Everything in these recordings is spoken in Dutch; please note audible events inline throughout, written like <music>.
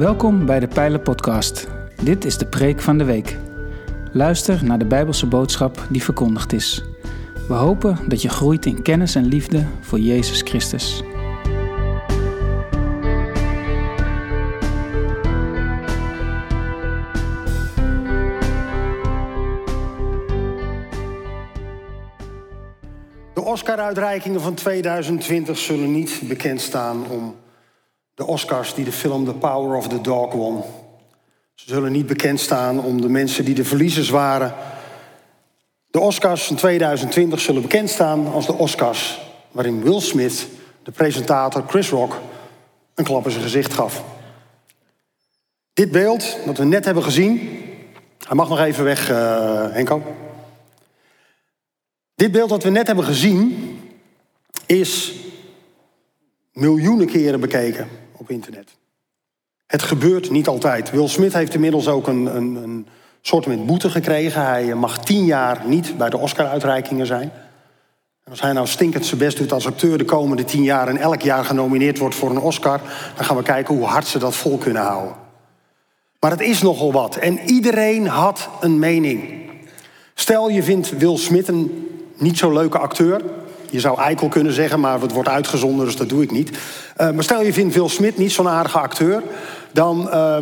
Welkom bij de Pijlen Podcast. Dit is de preek van de week. Luister naar de Bijbelse boodschap die verkondigd is. We hopen dat je groeit in kennis en liefde voor Jezus Christus. De Oscar-uitreikingen van 2020 zullen niet bekend staan om de Oscars die de film The Power of the Dog won. Ze zullen niet bekend staan om de mensen die de verliezers waren. De Oscars van 2020 zullen bekend staan als de Oscars waarin Will Smith, de presentator Chris Rock, een klap in zijn gezicht gaf. Dit beeld dat we net hebben gezien. Hij mag nog even weg, uh, Henko. Dit beeld dat we net hebben gezien is miljoenen keren bekeken op internet. Het gebeurt niet altijd. Will Smith heeft inmiddels ook een, een, een soort met boete gekregen. Hij mag tien jaar niet bij de Oscar-uitreikingen zijn. En als hij nou stinkend zijn best doet als acteur de komende tien jaar... en elk jaar genomineerd wordt voor een Oscar... dan gaan we kijken hoe hard ze dat vol kunnen houden. Maar het is nogal wat. En iedereen had een mening. Stel je vindt Will Smith een niet zo leuke acteur... Je zou eikel kunnen zeggen, maar het wordt uitgezonden, dus dat doe ik niet. Uh, maar stel je vindt Will Smith niet zo'n aardige acteur, dan uh,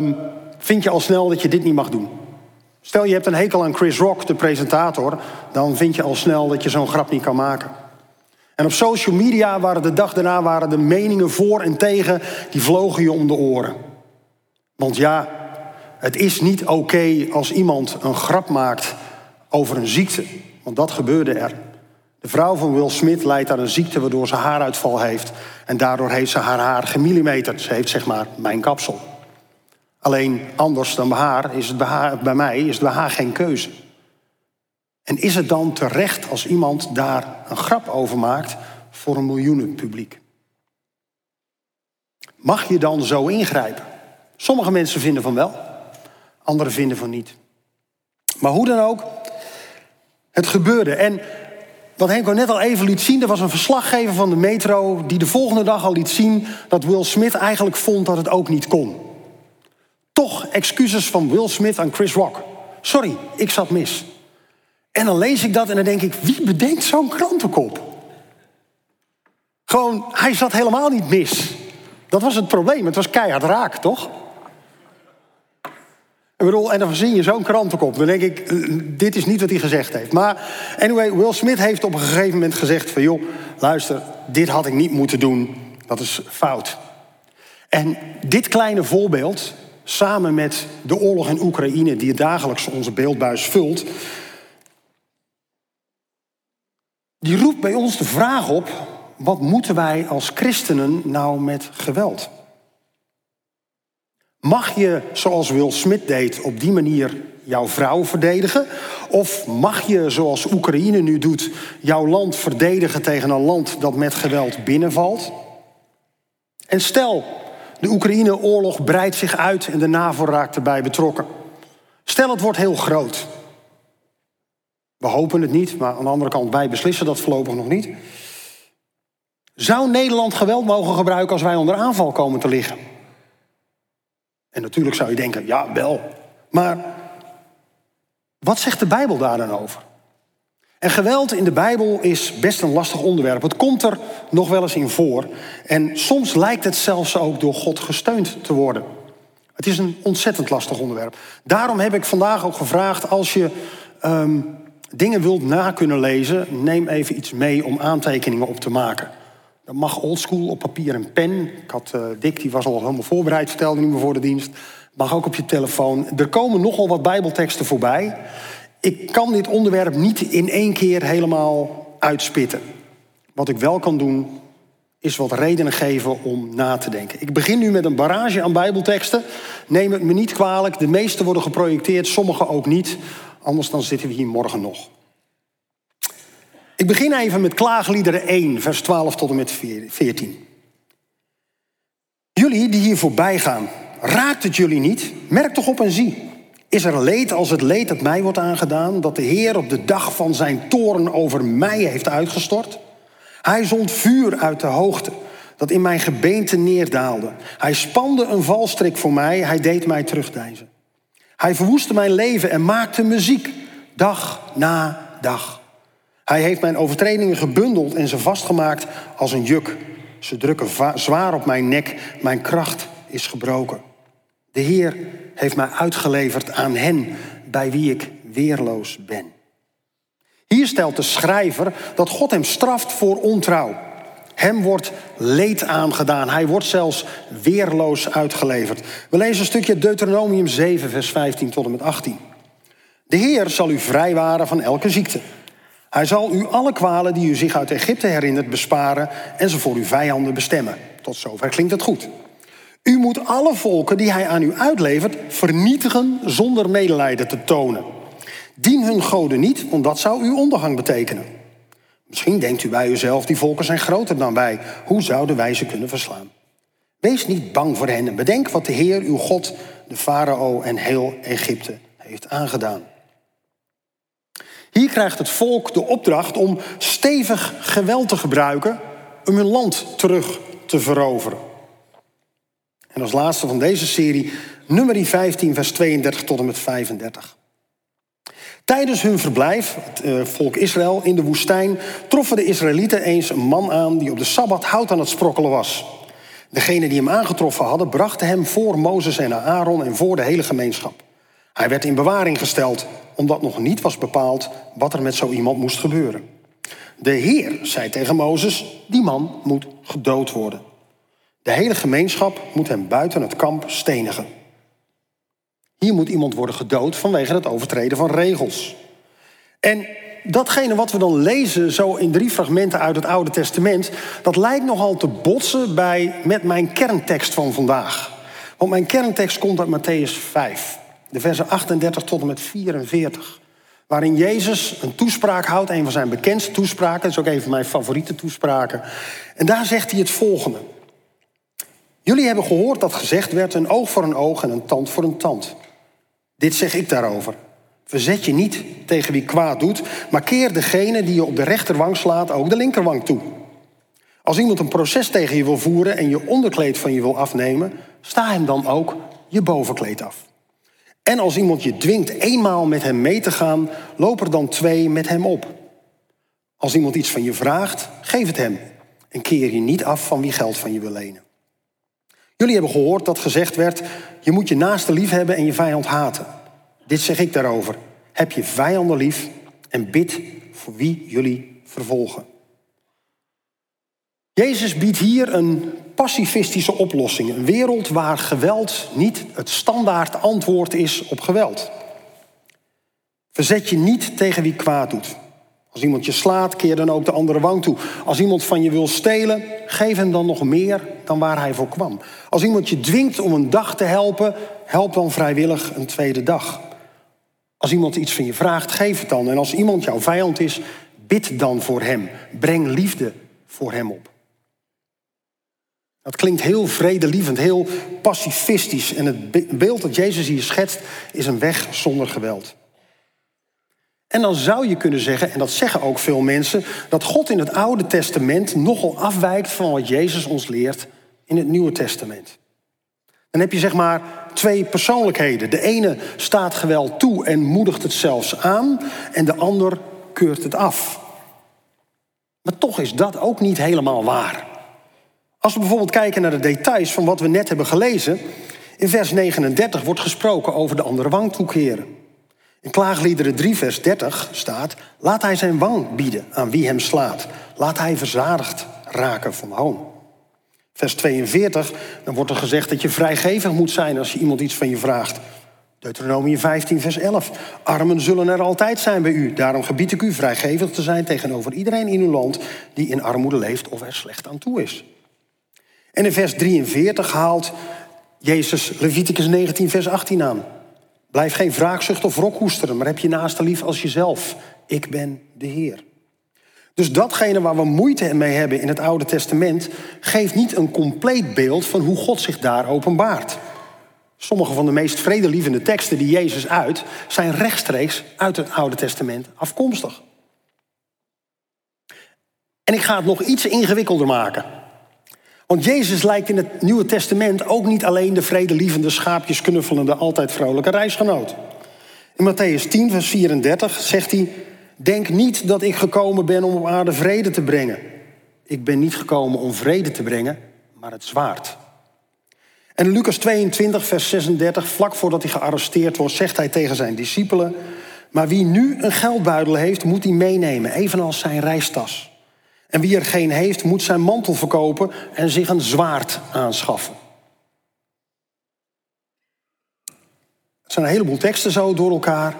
vind je al snel dat je dit niet mag doen. Stel je hebt een hekel aan Chris Rock, de presentator, dan vind je al snel dat je zo'n grap niet kan maken. En op social media waren de dag daarna waren de meningen voor en tegen, die vlogen je om de oren. Want ja, het is niet oké als iemand een grap maakt over een ziekte, want dat gebeurde er. De vrouw van Will Smith lijdt aan een ziekte waardoor ze haaruitval heeft. En daardoor heeft ze haar haar gemillimeterd. Ze heeft zeg maar mijn kapsel. Alleen anders dan bij haar is het bij, haar, bij mij is het bij haar geen keuze. En is het dan terecht als iemand daar een grap over maakt voor een miljoenen publiek? Mag je dan zo ingrijpen? Sommige mensen vinden van wel, anderen vinden van niet. Maar hoe dan ook, het gebeurde. En wat Henko net al even liet zien, er was een verslaggever van de metro die de volgende dag al liet zien dat Will Smith eigenlijk vond dat het ook niet kon. Toch excuses van Will Smith aan Chris Rock. Sorry, ik zat mis. En dan lees ik dat en dan denk ik, wie bedenkt zo'n krantenkop? Gewoon, hij zat helemaal niet mis. Dat was het probleem, het was keihard raak, toch? Ik bedoel, en dan verzin je zo'n krantenkop. Dan denk ik, eh, dit is niet wat hij gezegd heeft. Maar anyway, Will Smith heeft op een gegeven moment gezegd van... joh, luister, dit had ik niet moeten doen. Dat is fout. En dit kleine voorbeeld, samen met de oorlog in Oekraïne... die dagelijks onze beeldbuis vult... die roept bij ons de vraag op... wat moeten wij als christenen nou met geweld? Mag je, zoals Will Smith deed, op die manier jouw vrouw verdedigen? Of mag je, zoals Oekraïne nu doet, jouw land verdedigen tegen een land dat met geweld binnenvalt? En stel, de Oekraïne-oorlog breidt zich uit en de NAVO raakt erbij betrokken. Stel, het wordt heel groot. We hopen het niet, maar aan de andere kant, wij beslissen dat voorlopig nog niet. Zou Nederland geweld mogen gebruiken als wij onder aanval komen te liggen? En natuurlijk zou je denken, ja, wel. Maar wat zegt de Bijbel daar dan over? En geweld in de Bijbel is best een lastig onderwerp. Het komt er nog wel eens in voor. En soms lijkt het zelfs ook door God gesteund te worden. Het is een ontzettend lastig onderwerp. Daarom heb ik vandaag ook gevraagd: als je um, dingen wilt na kunnen lezen, neem even iets mee om aantekeningen op te maken. Dat mag oldschool op papier en pen. Ik had uh, Dick, die was al helemaal voorbereid, vertelde niet meer voor de dienst. Mag ook op je telefoon. Er komen nogal wat bijbelteksten voorbij. Ik kan dit onderwerp niet in één keer helemaal uitspitten. Wat ik wel kan doen, is wat redenen geven om na te denken. Ik begin nu met een barrage aan bijbelteksten. Neem het me niet kwalijk. De meeste worden geprojecteerd, sommige ook niet. Anders dan zitten we hier morgen nog. Ik begin even met klaagliederen 1, vers 12 tot en met 14. Jullie die hier voorbij gaan, raakt het jullie niet? Merk toch op en zie. Is er leed als het leed dat mij wordt aangedaan, dat de Heer op de dag van zijn toren over mij heeft uitgestort? Hij zond vuur uit de hoogte, dat in mijn gebeente neerdaalde. Hij spande een valstrik voor mij, hij deed mij terugdeinzen. Hij verwoestte mijn leven en maakte muziek, dag na dag. Hij heeft mijn overtredingen gebundeld en ze vastgemaakt als een juk. Ze drukken zwaar op mijn nek, mijn kracht is gebroken. De Heer heeft mij uitgeleverd aan hen bij wie ik weerloos ben. Hier stelt de schrijver dat God hem straft voor ontrouw. Hem wordt leed aangedaan. Hij wordt zelfs weerloos uitgeleverd. We lezen een stukje Deuteronomium 7, vers 15 tot en met 18. De Heer zal u vrijwaren van elke ziekte. Hij zal u alle kwalen die u zich uit Egypte herinnert besparen en ze voor uw vijanden bestemmen. Tot zover klinkt het goed. U moet alle volken die hij aan u uitlevert vernietigen zonder medelijden te tonen. Dien hun goden niet, want dat zou uw ondergang betekenen. Misschien denkt u bij uzelf, die volken zijn groter dan wij. Hoe zouden wij ze kunnen verslaan? Wees niet bang voor hen en bedenk wat de Heer, uw God, de farao en heel Egypte heeft aangedaan. Hier krijgt het volk de opdracht om stevig geweld te gebruiken om hun land terug te veroveren. En als laatste van deze serie, nummer 15, vers 32 tot en met 35. Tijdens hun verblijf, het eh, volk Israël, in de woestijn, troffen de Israëlieten eens een man aan die op de Sabbat hout aan het sprokkelen was. Degenen die hem aangetroffen hadden, brachten hem voor Mozes en Aaron en voor de hele gemeenschap. Hij werd in bewaring gesteld, omdat nog niet was bepaald wat er met zo iemand moest gebeuren. De Heer zei tegen Mozes: Die man moet gedood worden. De hele gemeenschap moet hem buiten het kamp stenigen. Hier moet iemand worden gedood vanwege het overtreden van regels. En datgene wat we dan lezen, zo in drie fragmenten uit het Oude Testament, dat lijkt nogal te botsen bij, met mijn kerntekst van vandaag. Want mijn kerntekst komt uit Matthäus 5, de versen 38 tot en met 44. Waarin Jezus een toespraak houdt, een van zijn bekendste toespraken, dat is ook een van mijn favoriete toespraken. En daar zegt hij het volgende. Jullie hebben gehoord dat gezegd werd: een oog voor een oog en een tand voor een tand. Dit zeg ik daarover. Verzet je niet tegen wie kwaad doet, maar keer degene die je op de rechterwang slaat ook de linkerwang toe. Als iemand een proces tegen je wil voeren en je onderkleed van je wil afnemen, sta hem dan ook je bovenkleed af. En als iemand je dwingt eenmaal met hem mee te gaan, loop er dan twee met hem op. Als iemand iets van je vraagt, geef het hem en keer je niet af van wie geld van je wil lenen. Jullie hebben gehoord dat gezegd werd: je moet je naaste lief hebben en je vijand haten. Dit zeg ik daarover. Heb je vijanden lief en bid voor wie jullie vervolgen. Jezus biedt hier een pacifistische oplossing. Een wereld waar geweld niet het standaard antwoord is op geweld. Verzet je niet tegen wie kwaad doet. Als iemand je slaat, keer dan ook de andere wang toe. Als iemand van je wil stelen, geef hem dan nog meer dan waar hij voor kwam. Als iemand je dwingt om een dag te helpen, help dan vrijwillig een tweede dag. Als iemand iets van je vraagt, geef het dan. En als iemand jouw vijand is, bid dan voor hem. Breng liefde voor hem op. Dat klinkt heel vredelievend, heel pacifistisch. En het beeld dat Jezus hier schetst is een weg zonder geweld. En dan zou je kunnen zeggen, en dat zeggen ook veel mensen, dat God in het Oude Testament nogal afwijkt van wat Jezus ons leert in het Nieuwe Testament. Dan heb je zeg maar twee persoonlijkheden. De ene staat geweld toe en moedigt het zelfs aan, en de ander keurt het af. Maar toch is dat ook niet helemaal waar. Als we bijvoorbeeld kijken naar de details van wat we net hebben gelezen, in vers 39 wordt gesproken over de andere wang toekeren. In Klaagliederen 3, vers 30 staat: Laat hij zijn wang bieden aan wie hem slaat. Laat hij verzadigd raken van hoon. Vers 42, dan wordt er gezegd dat je vrijgevig moet zijn als je iemand iets van je vraagt. Deuteronomie 15, vers 11. Armen zullen er altijd zijn bij u. Daarom gebied ik u vrijgevig te zijn tegenover iedereen in uw land die in armoede leeft of er slecht aan toe is. En in vers 43 haalt Jezus Leviticus 19, vers 18 aan. Blijf geen wraakzucht of rokhoesteren, maar heb je naaste lief als jezelf. Ik ben de Heer. Dus datgene waar we moeite mee hebben in het Oude Testament, geeft niet een compleet beeld van hoe God zich daar openbaart. Sommige van de meest vredelievende teksten die Jezus uit, zijn rechtstreeks uit het Oude Testament afkomstig. En ik ga het nog iets ingewikkelder maken. Want Jezus lijkt in het Nieuwe Testament ook niet alleen de vredelievende, schaapjes knuffelende, altijd vrolijke reisgenoot. In Matthäus 10, vers 34 zegt hij: Denk niet dat ik gekomen ben om op aarde vrede te brengen. Ik ben niet gekomen om vrede te brengen, maar het zwaard. En in Lucas 22, vers 36, vlak voordat hij gearresteerd wordt, zegt hij tegen zijn discipelen: Maar wie nu een geldbuidel heeft, moet die meenemen, evenals zijn reistas. En wie er geen heeft, moet zijn mantel verkopen en zich een zwaard aanschaffen. Het zijn een heleboel teksten zo door elkaar.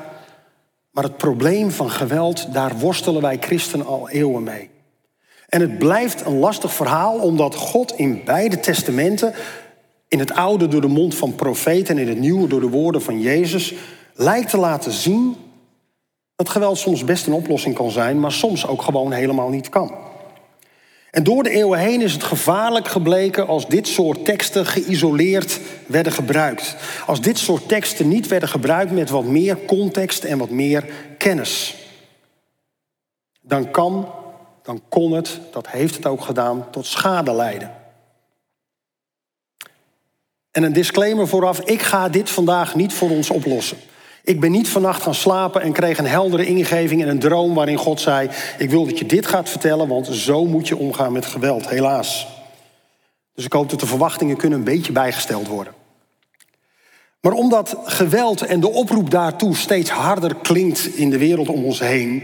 Maar het probleem van geweld, daar worstelen wij christenen al eeuwen mee. En het blijft een lastig verhaal omdat God in beide testamenten, in het oude door de mond van profeten en in het nieuwe door de woorden van Jezus, lijkt te laten zien dat geweld soms best een oplossing kan zijn, maar soms ook gewoon helemaal niet kan. En door de eeuwen heen is het gevaarlijk gebleken als dit soort teksten geïsoleerd werden gebruikt. Als dit soort teksten niet werden gebruikt met wat meer context en wat meer kennis. Dan kan, dan kon het, dat heeft het ook gedaan, tot schade leiden. En een disclaimer vooraf, ik ga dit vandaag niet voor ons oplossen. Ik ben niet vannacht gaan slapen en kreeg een heldere ingeving en een droom waarin God zei: Ik wil dat je dit gaat vertellen, want zo moet je omgaan met geweld, helaas. Dus ik hoop dat de verwachtingen kunnen een beetje bijgesteld worden. Maar omdat geweld en de oproep daartoe steeds harder klinkt in de wereld om ons heen,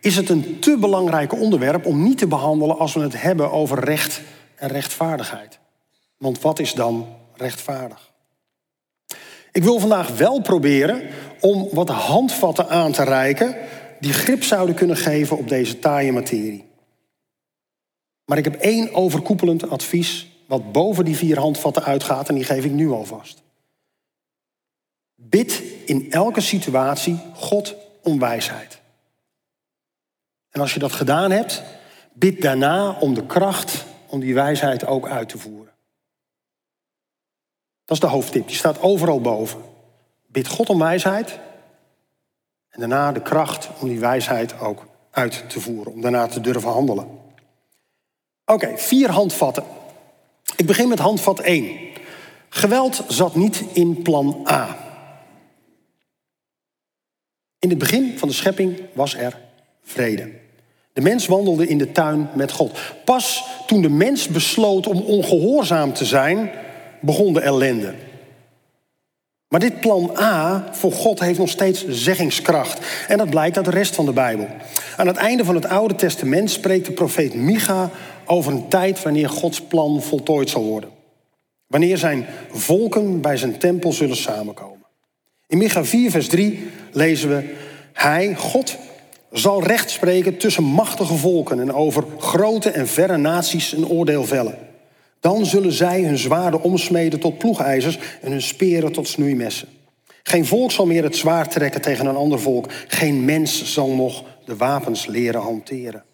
is het een te belangrijk onderwerp om niet te behandelen als we het hebben over recht en rechtvaardigheid. Want wat is dan rechtvaardig? Ik wil vandaag wel proberen om wat handvatten aan te reiken die grip zouden kunnen geven op deze taaie materie. Maar ik heb één overkoepelend advies wat boven die vier handvatten uitgaat en die geef ik nu alvast. Bid in elke situatie God om wijsheid. En als je dat gedaan hebt, bid daarna om de kracht om die wijsheid ook uit te voeren. Dat is de hoofdtip, die staat overal boven. Bid God om wijsheid en daarna de kracht om die wijsheid ook uit te voeren, om daarna te durven handelen. Oké, vier handvatten. Ik begin met handvat 1. Geweld zat niet in plan A. In het begin van de schepping was er vrede. De mens wandelde in de tuin met God. Pas toen de mens besloot om ongehoorzaam te zijn, begon de ellende. Maar dit plan A voor God heeft nog steeds zeggingskracht. En dat blijkt uit de rest van de Bijbel. Aan het einde van het Oude Testament spreekt de profeet Micha over een tijd wanneer Gods plan voltooid zal worden. Wanneer zijn volken bij zijn tempel zullen samenkomen. In Micha 4, vers 3 lezen we: Hij, God, zal recht spreken tussen machtige volken en over grote en verre naties een oordeel vellen. Dan zullen zij hun zwaarden omsmeden tot ploegijzers en hun speren tot snoeimessen. Geen volk zal meer het zwaard trekken tegen een ander volk. Geen mens zal nog de wapens leren hanteren.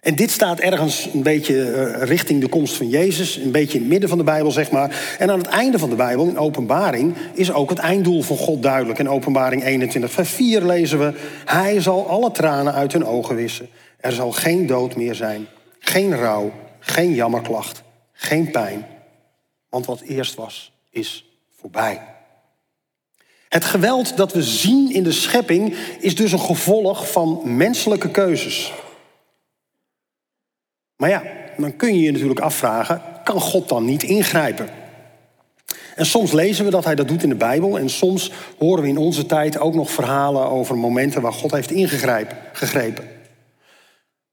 En dit staat ergens een beetje eh, richting de komst van Jezus, een beetje in het midden van de Bijbel, zeg maar. En aan het einde van de Bijbel, in openbaring, is ook het einddoel van God duidelijk. In openbaring 21, vers 4 lezen we, Hij zal alle tranen uit hun ogen wissen. Er zal geen dood meer zijn, geen rouw, geen jammerklacht, geen pijn. Want wat eerst was, is voorbij. Het geweld dat we zien in de schepping is dus een gevolg van menselijke keuzes. Maar ja, dan kun je je natuurlijk afvragen, kan God dan niet ingrijpen? En soms lezen we dat hij dat doet in de Bijbel en soms horen we in onze tijd ook nog verhalen over momenten waar God heeft ingegrepen.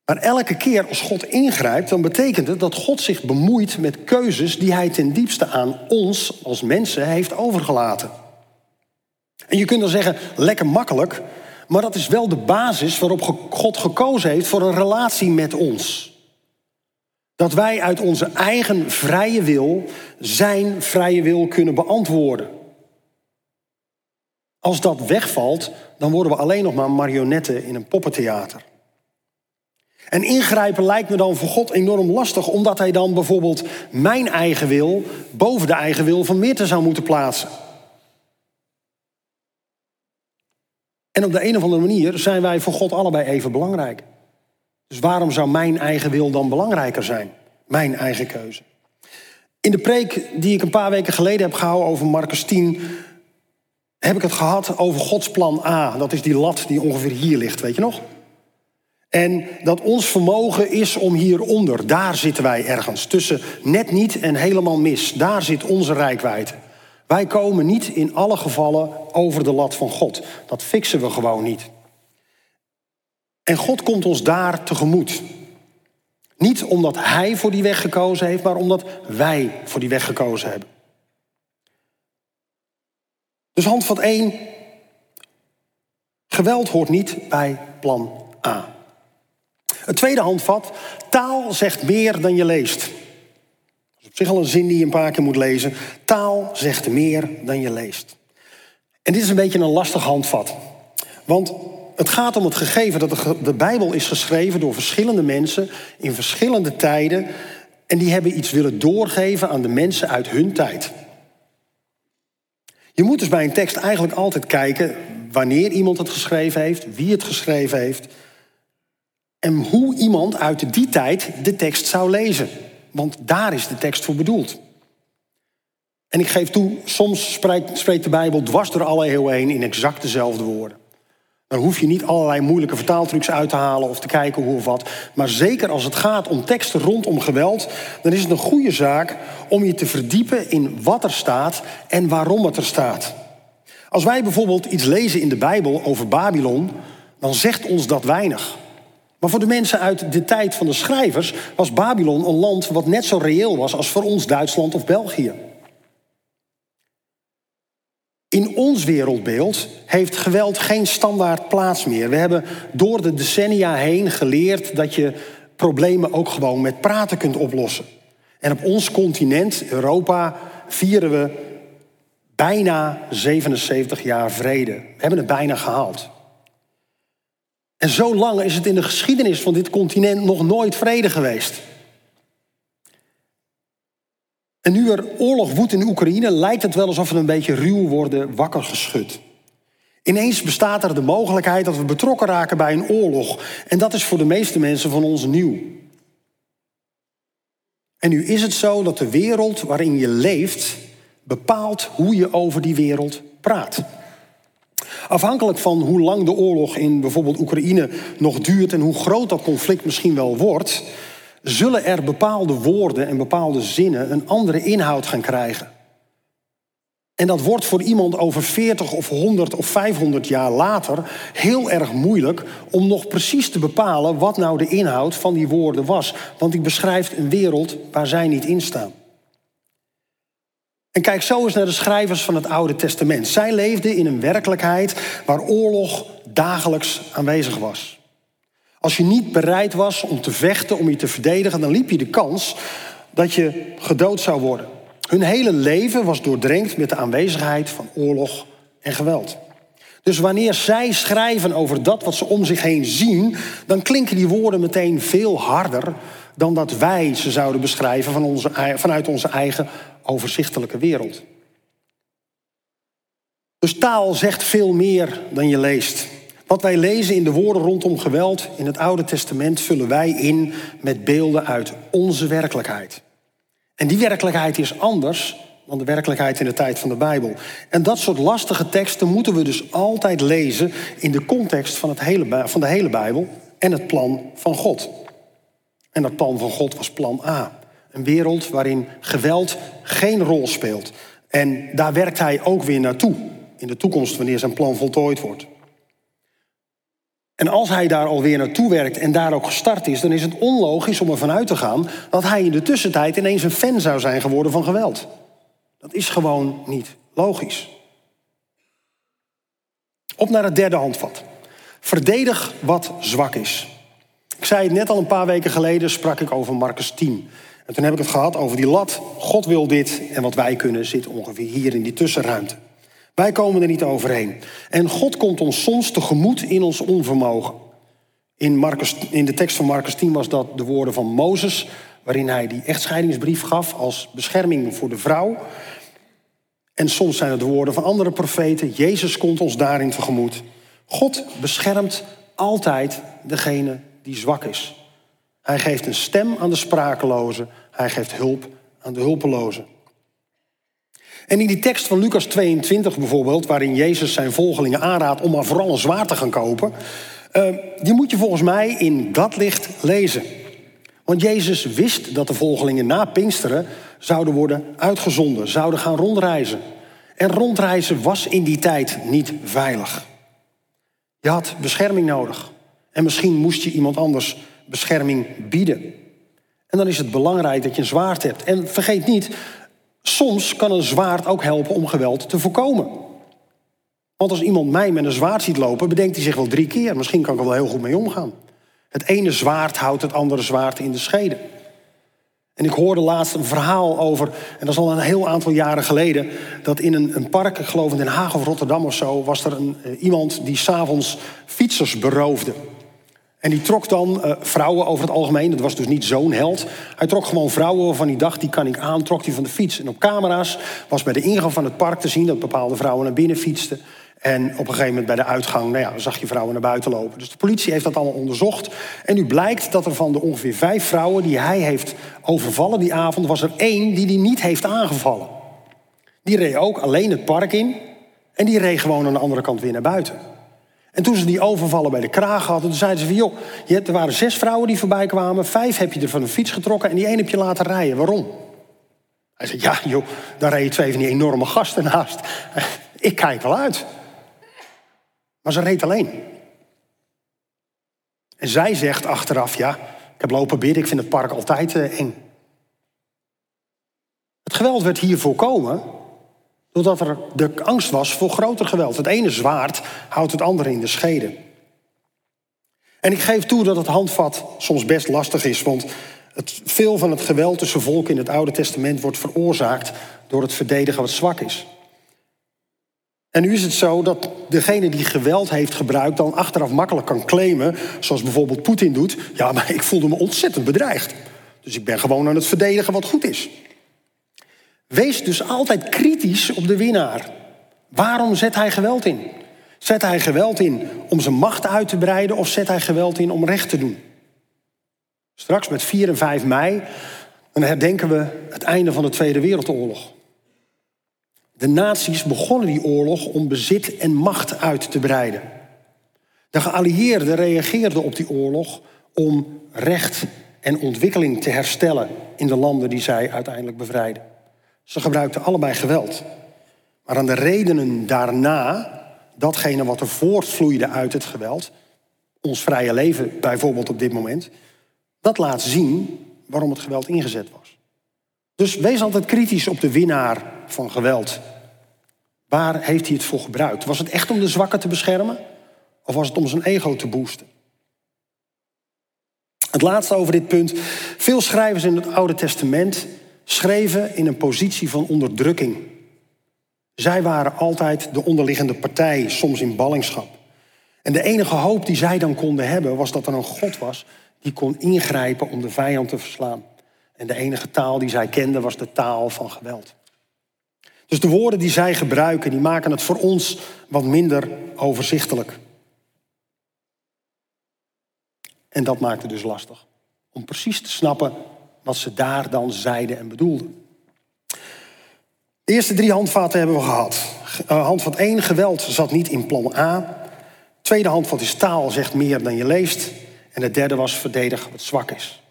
Maar elke keer als God ingrijpt, dan betekent het dat God zich bemoeit met keuzes die hij ten diepste aan ons als mensen heeft overgelaten. En je kunt dan zeggen, lekker makkelijk, maar dat is wel de basis waarop God gekozen heeft voor een relatie met ons. Dat wij uit onze eigen vrije wil zijn vrije wil kunnen beantwoorden. Als dat wegvalt, dan worden we alleen nog maar marionetten in een poppentheater. En ingrijpen lijkt me dan voor God enorm lastig, omdat hij dan bijvoorbeeld mijn eigen wil boven de eigen wil van Meerte zou moeten plaatsen. En op de een of andere manier zijn wij voor God allebei even belangrijk. Dus waarom zou mijn eigen wil dan belangrijker zijn? mijn eigen keuze. In de preek die ik een paar weken geleden heb gehouden over Marcus 10, heb ik het gehad over Gods plan A. Dat is die lat die ongeveer hier ligt, weet je nog? En dat ons vermogen is om hieronder, daar zitten wij ergens, tussen net niet en helemaal mis. Daar zit onze rijkwijde. Wij komen niet in alle gevallen over de lat van God. Dat fixen we gewoon niet. En God komt ons daar tegemoet. Niet omdat Hij voor die weg gekozen heeft, maar omdat wij voor die weg gekozen hebben. Dus handvat 1. Geweld hoort niet bij plan A. Het tweede handvat. Taal zegt meer dan je leest. Dat is op zich al een zin die je een paar keer moet lezen. Taal zegt meer dan je leest. En dit is een beetje een lastig handvat. Want het gaat om het gegeven dat de Bijbel is geschreven door verschillende mensen in verschillende tijden. En die hebben iets willen doorgeven aan de mensen uit hun tijd. Je moet dus bij een tekst eigenlijk altijd kijken wanneer iemand het geschreven heeft, wie het geschreven heeft. En hoe iemand uit die tijd de tekst zou lezen. Want daar is de tekst voor bedoeld. En ik geef toe, soms spreekt, de Bijbel dwars door alle eeuwen heen in exact dezelfde woorden. Dan hoef je niet allerlei moeilijke vertaaltrucs uit te halen of te kijken hoe of wat. Maar zeker als het gaat om teksten rondom geweld, dan is het een goede zaak om je te verdiepen in wat er staat en waarom het er staat. Als wij bijvoorbeeld iets lezen in de Bijbel over Babylon, dan zegt ons dat weinig. Maar voor de mensen uit de tijd van de schrijvers was Babylon een land wat net zo reëel was als voor ons Duitsland of België. In ons wereldbeeld heeft geweld geen standaard plaats meer. We hebben door de decennia heen geleerd dat je problemen ook gewoon met praten kunt oplossen. En op ons continent, Europa, vieren we bijna 77 jaar vrede. We hebben het bijna gehaald. En zo lang is het in de geschiedenis van dit continent nog nooit vrede geweest. En nu er oorlog woedt in Oekraïne, lijkt het wel alsof we een beetje ruw worden wakker geschud. Ineens bestaat er de mogelijkheid dat we betrokken raken bij een oorlog. En dat is voor de meeste mensen van ons nieuw. En nu is het zo dat de wereld waarin je leeft bepaalt hoe je over die wereld praat. Afhankelijk van hoe lang de oorlog in bijvoorbeeld Oekraïne nog duurt en hoe groot dat conflict misschien wel wordt, zullen er bepaalde woorden en bepaalde zinnen een andere inhoud gaan krijgen. En dat wordt voor iemand over 40 of 100 of 500 jaar later heel erg moeilijk om nog precies te bepalen wat nou de inhoud van die woorden was. Want die beschrijft een wereld waar zij niet in staan. En kijk zo eens naar de schrijvers van het Oude Testament. Zij leefden in een werkelijkheid waar oorlog dagelijks aanwezig was. Als je niet bereid was om te vechten, om je te verdedigen, dan liep je de kans dat je gedood zou worden. Hun hele leven was doordrenkt met de aanwezigheid van oorlog en geweld. Dus wanneer zij schrijven over dat wat ze om zich heen zien, dan klinken die woorden meteen veel harder dan dat wij ze zouden beschrijven van onze, vanuit onze eigen overzichtelijke wereld. Dus taal zegt veel meer dan je leest. Wat wij lezen in de woorden rondom geweld in het Oude Testament vullen wij in met beelden uit onze werkelijkheid. En die werkelijkheid is anders dan de werkelijkheid in de tijd van de Bijbel. En dat soort lastige teksten moeten we dus altijd lezen in de context van, het hele, van de hele Bijbel en het plan van God. En dat plan van God was plan A. Een wereld waarin geweld geen rol speelt. En daar werkt hij ook weer naartoe in de toekomst wanneer zijn plan voltooid wordt. En als hij daar alweer naartoe werkt en daar ook gestart is, dan is het onlogisch om ervan uit te gaan dat hij in de tussentijd ineens een fan zou zijn geworden van geweld. Dat is gewoon niet logisch. Op naar het derde handvat. Verdedig wat zwak is. Ik zei het net al een paar weken geleden, sprak ik over Marcus 10. En toen heb ik het gehad over die lat. God wil dit en wat wij kunnen zit ongeveer hier in die tussenruimte. Wij komen er niet overheen. En God komt ons soms tegemoet in ons onvermogen. In, Marcus, in de tekst van Marcus 10 was dat de woorden van Mozes, waarin hij die echtscheidingsbrief gaf als bescherming voor de vrouw. En soms zijn het de woorden van andere profeten. Jezus komt ons daarin tegemoet. God beschermt altijd degene die zwak is. Hij geeft een stem aan de sprakelozen. Hij geeft hulp aan de hulpelozen. En in die tekst van Lucas 22 bijvoorbeeld, waarin Jezus zijn volgelingen aanraadt om maar vooral een zwaard te gaan kopen, uh, die moet je volgens mij in dat licht lezen. Want Jezus wist dat de volgelingen na Pinksteren zouden worden uitgezonden, zouden gaan rondreizen. En rondreizen was in die tijd niet veilig. Je had bescherming nodig. En misschien moest je iemand anders bescherming bieden. En dan is het belangrijk dat je een zwaard hebt. En vergeet niet, soms kan een zwaard ook helpen om geweld te voorkomen. Want als iemand mij met een zwaard ziet lopen, bedenkt hij zich wel drie keer. Misschien kan ik er wel heel goed mee omgaan. Het ene zwaard houdt het andere zwaard in de schede. En ik hoorde laatst een verhaal over, en dat is al een heel aantal jaren geleden, dat in een, een park, ik in Den Haag of Rotterdam of zo, was er een, uh, iemand die s'avonds fietsers beroofde. En die trok dan uh, vrouwen over het algemeen, dat was dus niet zo'n held. Hij trok gewoon vrouwen van die dag, die kan ik aan, trok hij van de fiets. En op camera's was bij de ingang van het park te zien dat bepaalde vrouwen naar binnen fietsten. En op een gegeven moment bij de uitgang nou ja, zag je vrouwen naar buiten lopen. Dus de politie heeft dat allemaal onderzocht. En nu blijkt dat er van de ongeveer vijf vrouwen die hij heeft overvallen die avond, was er één die hij niet heeft aangevallen. Die reed ook alleen het park in en die reed gewoon aan de andere kant weer naar buiten. En toen ze die overvallen bij de kraag hadden, toen zeiden ze van... joh, er waren zes vrouwen die voorbij kwamen... vijf heb je er van een fiets getrokken en die één heb je laten rijden. Waarom? Hij zei, ja joh, daar reden twee van die enorme gasten naast. <laughs> Ik kijk wel uit. Maar ze reed alleen. En zij zegt achteraf, ja, ik heb lopen bidden, ik vind het park altijd uh, eng. Het geweld werd hier voorkomen doordat er de angst was voor groter geweld. Het ene zwaard houdt het andere in de schede. En ik geef toe dat het handvat soms best lastig is, want het, veel van het geweld tussen volken in het Oude Testament wordt veroorzaakt door het verdedigen wat zwak is. En nu is het zo dat degene die geweld heeft gebruikt dan achteraf makkelijk kan claimen, zoals bijvoorbeeld Poetin doet, ja, maar ik voelde me ontzettend bedreigd. Dus ik ben gewoon aan het verdedigen wat goed is. Wees dus altijd kritisch op de winnaar. Waarom zet hij geweld in? Zet hij geweld in om zijn macht uit te breiden of zet hij geweld in om recht te doen? Straks met 4 en 5 mei herdenken we het einde van de Tweede Wereldoorlog. De naties begonnen die oorlog om bezit en macht uit te breiden. De geallieerden reageerden op die oorlog om recht en ontwikkeling te herstellen in de landen die zij uiteindelijk bevrijden. Ze gebruikten allebei geweld. Maar aan de redenen daarna, datgene wat er voortvloeide uit het geweld, ons vrije leven bijvoorbeeld op dit moment, dat laat zien waarom het geweld ingezet was. Dus wees altijd kritisch op de winnaar van geweld. Waar heeft hij het voor gebruikt? Was het echt om de zwakken te beschermen? Of was het om zijn ego te boosten? Het laatste over dit punt. Veel schrijvers in het Oude Testament schreven in een positie van onderdrukking. Zij waren altijd de onderliggende partij, soms in ballingschap. En de enige hoop die zij dan konden hebben was dat er een God was die kon ingrijpen om de vijand te verslaan. En de enige taal die zij kenden was de taal van geweld. Dus de woorden die zij gebruiken, die maken het voor ons wat minder overzichtelijk. En dat maakt het dus lastig. Om precies te snappen wat ze daar dan zeiden en bedoelden. De eerste drie handvaten hebben we gehad. Uh, handvat 1, geweld zat niet in plan A. Tweede handvat is taal, zegt meer dan je leest. En de derde was verdedig wat zwak is.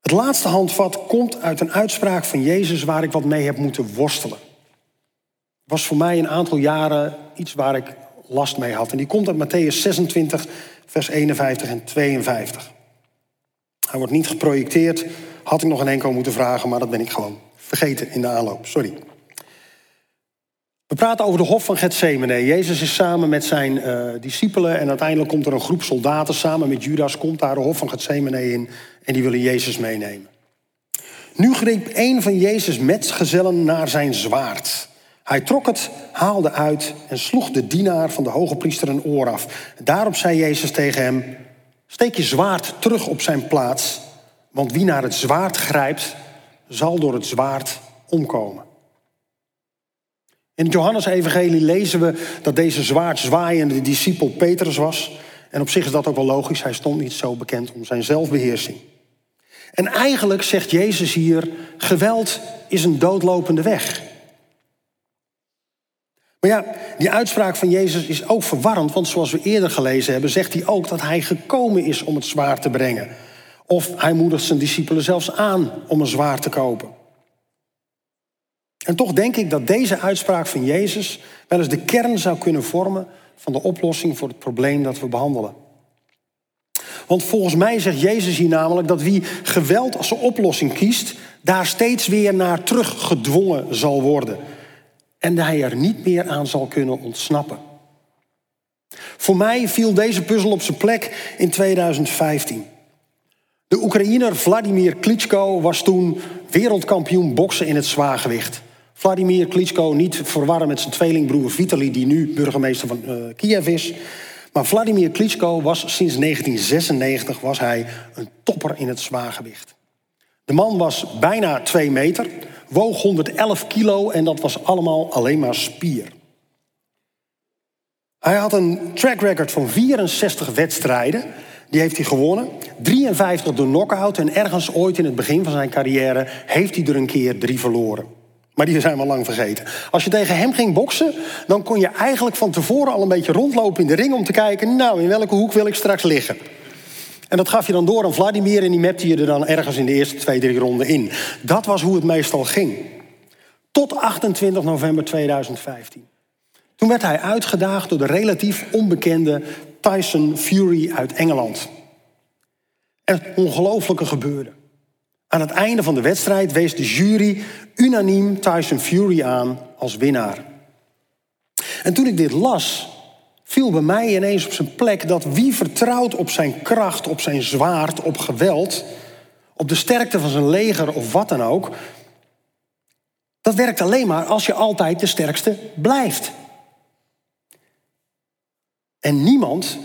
Het laatste handvat komt uit een uitspraak van Jezus waar ik wat mee heb moeten worstelen. Het was voor mij een aantal jaren iets waar ik last mee had. En die komt uit Matthäus 26, vers 51 en 52. Hij wordt niet geprojecteerd. Had ik nog een enkel moeten vragen, maar dat ben ik gewoon vergeten in de aanloop. Sorry. We praten over de hof van Gethsemane. Jezus is samen met zijn uh, discipelen en uiteindelijk komt er een groep soldaten samen met Judas, komt daar de hof van Gethsemane in en die willen Jezus meenemen. Nu greep een van Jezus' metgezellen naar zijn zwaard. Hij trok het, haalde uit en sloeg de dienaar van de hoge priester een oor af. Daarop zei Jezus tegen hem: Steek je zwaard terug op zijn plaats, want wie naar het zwaard grijpt, zal door het zwaard omkomen. In het Johannes-evangelie lezen we dat deze zwaard zwaaiende discipel Petrus was. En op zich is dat ook wel logisch. Hij stond niet zo bekend om zijn zelfbeheersing. En eigenlijk zegt Jezus hier: geweld is een doodlopende weg. Maar ja, die uitspraak van Jezus is ook verwarrend, want zoals we eerder gelezen hebben, zegt hij ook dat hij gekomen is om het zwaar te brengen. Of hij moedigt zijn discipelen zelfs aan om een zwaar te kopen. En toch denk ik dat deze uitspraak van Jezus wel eens de kern zou kunnen vormen van de oplossing voor het probleem dat we behandelen. Want volgens mij zegt Jezus hier namelijk dat wie geweld als oplossing kiest, daar steeds weer naar teruggedwongen zal worden. En hij er niet meer aan zal kunnen ontsnappen. Voor mij viel deze puzzel op zijn plek in 2015. De Oekraïner Vladimir Klitschko was toen wereldkampioen boksen in het zwaargewicht. Vladimir Klitschko niet verwarren met zijn tweelingbroer Vitali, die nu burgemeester van uh, Kiev is. Maar Vladimir Klitschko was sinds 1996 was hij een topper in het zwaargewicht. De man was bijna 2 meter, woog 111 kilo en dat was allemaal alleen maar spier. Hij had een track record van 64 wedstrijden. Die heeft hij gewonnen. 53 door knockout. En ergens ooit in het begin van zijn carrière heeft hij er een keer drie verloren. Maar die zijn we lang vergeten. Als je tegen hem ging boksen, dan kon je eigenlijk van tevoren al een beetje rondlopen in de ring om te kijken, nou, in welke hoek wil ik straks liggen? En dat gaf je dan door aan Vladimir en die mapte je er dan ergens in de eerste twee, drie ronden in. Dat was hoe het meestal ging. Tot 28 november 2015. Toen werd hij uitgedaagd door de relatief onbekende Tyson Fury uit Engeland. En het ongelooflijke gebeurde. Aan het einde van de wedstrijd wees de jury unaniem Tyson Fury aan als winnaar. En toen ik dit las, viel bij mij ineens op zijn plek dat wie vertrouwt op zijn kracht, op zijn zwaard, op geweld, op de sterkte van zijn leger of wat dan ook, dat werkt alleen maar als je altijd de sterkste blijft. En niemand,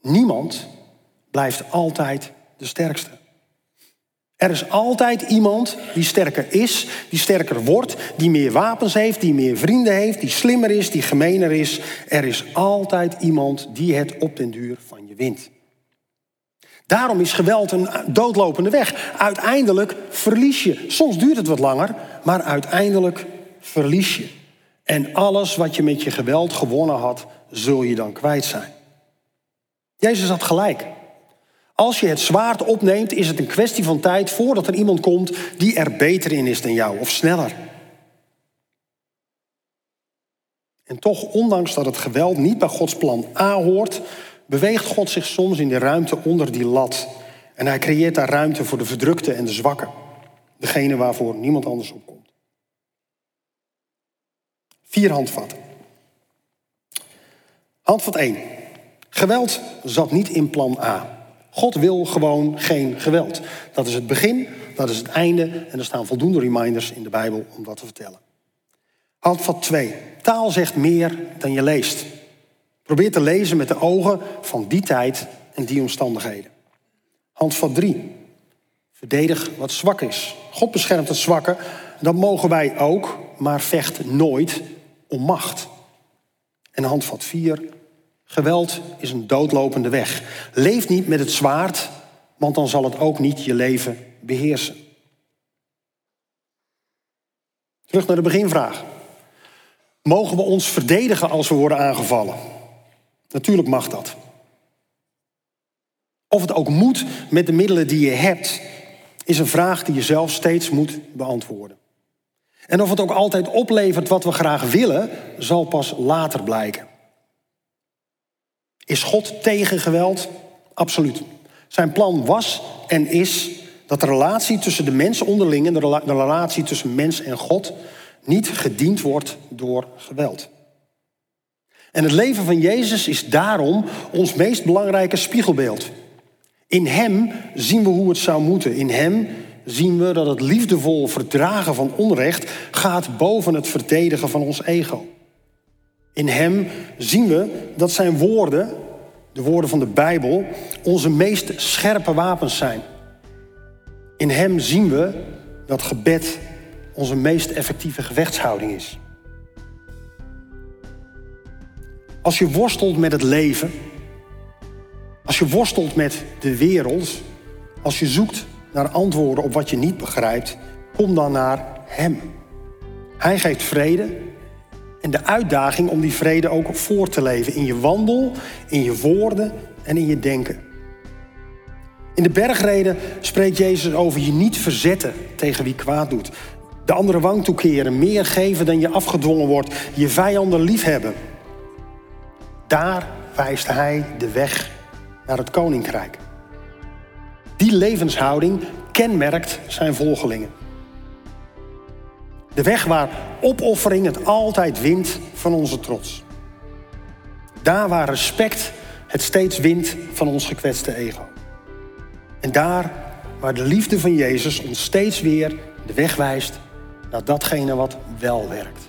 niemand blijft altijd de sterkste. Er is altijd iemand die sterker is, die sterker wordt, die meer wapens heeft, die meer vrienden heeft, die slimmer is, die gemener is. Er is altijd iemand die het op den duur van je wint. Daarom is geweld een doodlopende weg. Uiteindelijk verlies je. Soms duurt het wat langer, maar uiteindelijk verlies je. En alles wat je met je geweld gewonnen had, zul je dan kwijt zijn. Jezus had gelijk. Als je het zwaard opneemt, is het een kwestie van tijd voordat er iemand komt die er beter in is dan jou of sneller. En toch, ondanks dat het geweld niet bij Gods plan A hoort, beweegt God zich soms in de ruimte onder die lat. En hij creëert daar ruimte voor de verdrukte en de zwakke. Degene waarvoor niemand anders opkomt. Vier handvatten. Handvat 1. Geweld zat niet in plan A. God wil gewoon geen geweld. Dat is het begin, dat is het einde en er staan voldoende reminders in de Bijbel om dat te vertellen. Handvat 2. Taal zegt meer dan je leest. Probeer te lezen met de ogen van die tijd en die omstandigheden. Handvat 3. Verdedig wat zwak is. God beschermt het zwakke. Dat mogen wij ook, maar vecht nooit om macht. En handvat 4. Geweld is een doodlopende weg. Leef niet met het zwaard, want dan zal het ook niet je leven beheersen. Terug naar de beginvraag. Mogen we ons verdedigen als we worden aangevallen? Natuurlijk mag dat. Of het ook moet met de middelen die je hebt, is een vraag die je zelf steeds moet beantwoorden. En of het ook altijd oplevert wat we graag willen, zal pas later blijken. Is God tegen geweld? Absoluut. Zijn plan was en is dat de relatie tussen de mensen onderling en de relatie tussen mens en God niet gediend wordt door geweld. En het leven van Jezus is daarom ons meest belangrijke spiegelbeeld. In Hem zien we hoe het zou moeten. In Hem zien we dat het liefdevol verdragen van onrecht gaat boven het verdedigen van ons ego. In Hem zien we dat Zijn woorden, de woorden van de Bijbel, onze meest scherpe wapens zijn. In Hem zien we dat gebed onze meest effectieve gevechtshouding is. Als je worstelt met het leven, Als je worstelt met de wereld, als je zoekt naar antwoorden op wat je niet begrijpt, kom dan naar Hem. Hij geeft vrede en de uitdaging om die vrede ook voor te leven in je wandel, in je woorden en in je denken. In de bergreden spreekt Jezus over je niet verzetten tegen wie kwaad doet. De andere wang toekeren, meer geven dan je afgedwongen wordt, je vijanden liefhebben. Daar wijst hij de weg naar het koninkrijk. Die levenshouding kenmerkt zijn volgelingen. De weg waar opoffering het altijd wint van onze trots. Daar waar respect het steeds wint van ons gekwetste ego. En daar waar de liefde van Jezus ons steeds weer de weg wijst naar datgene wat wel werkt.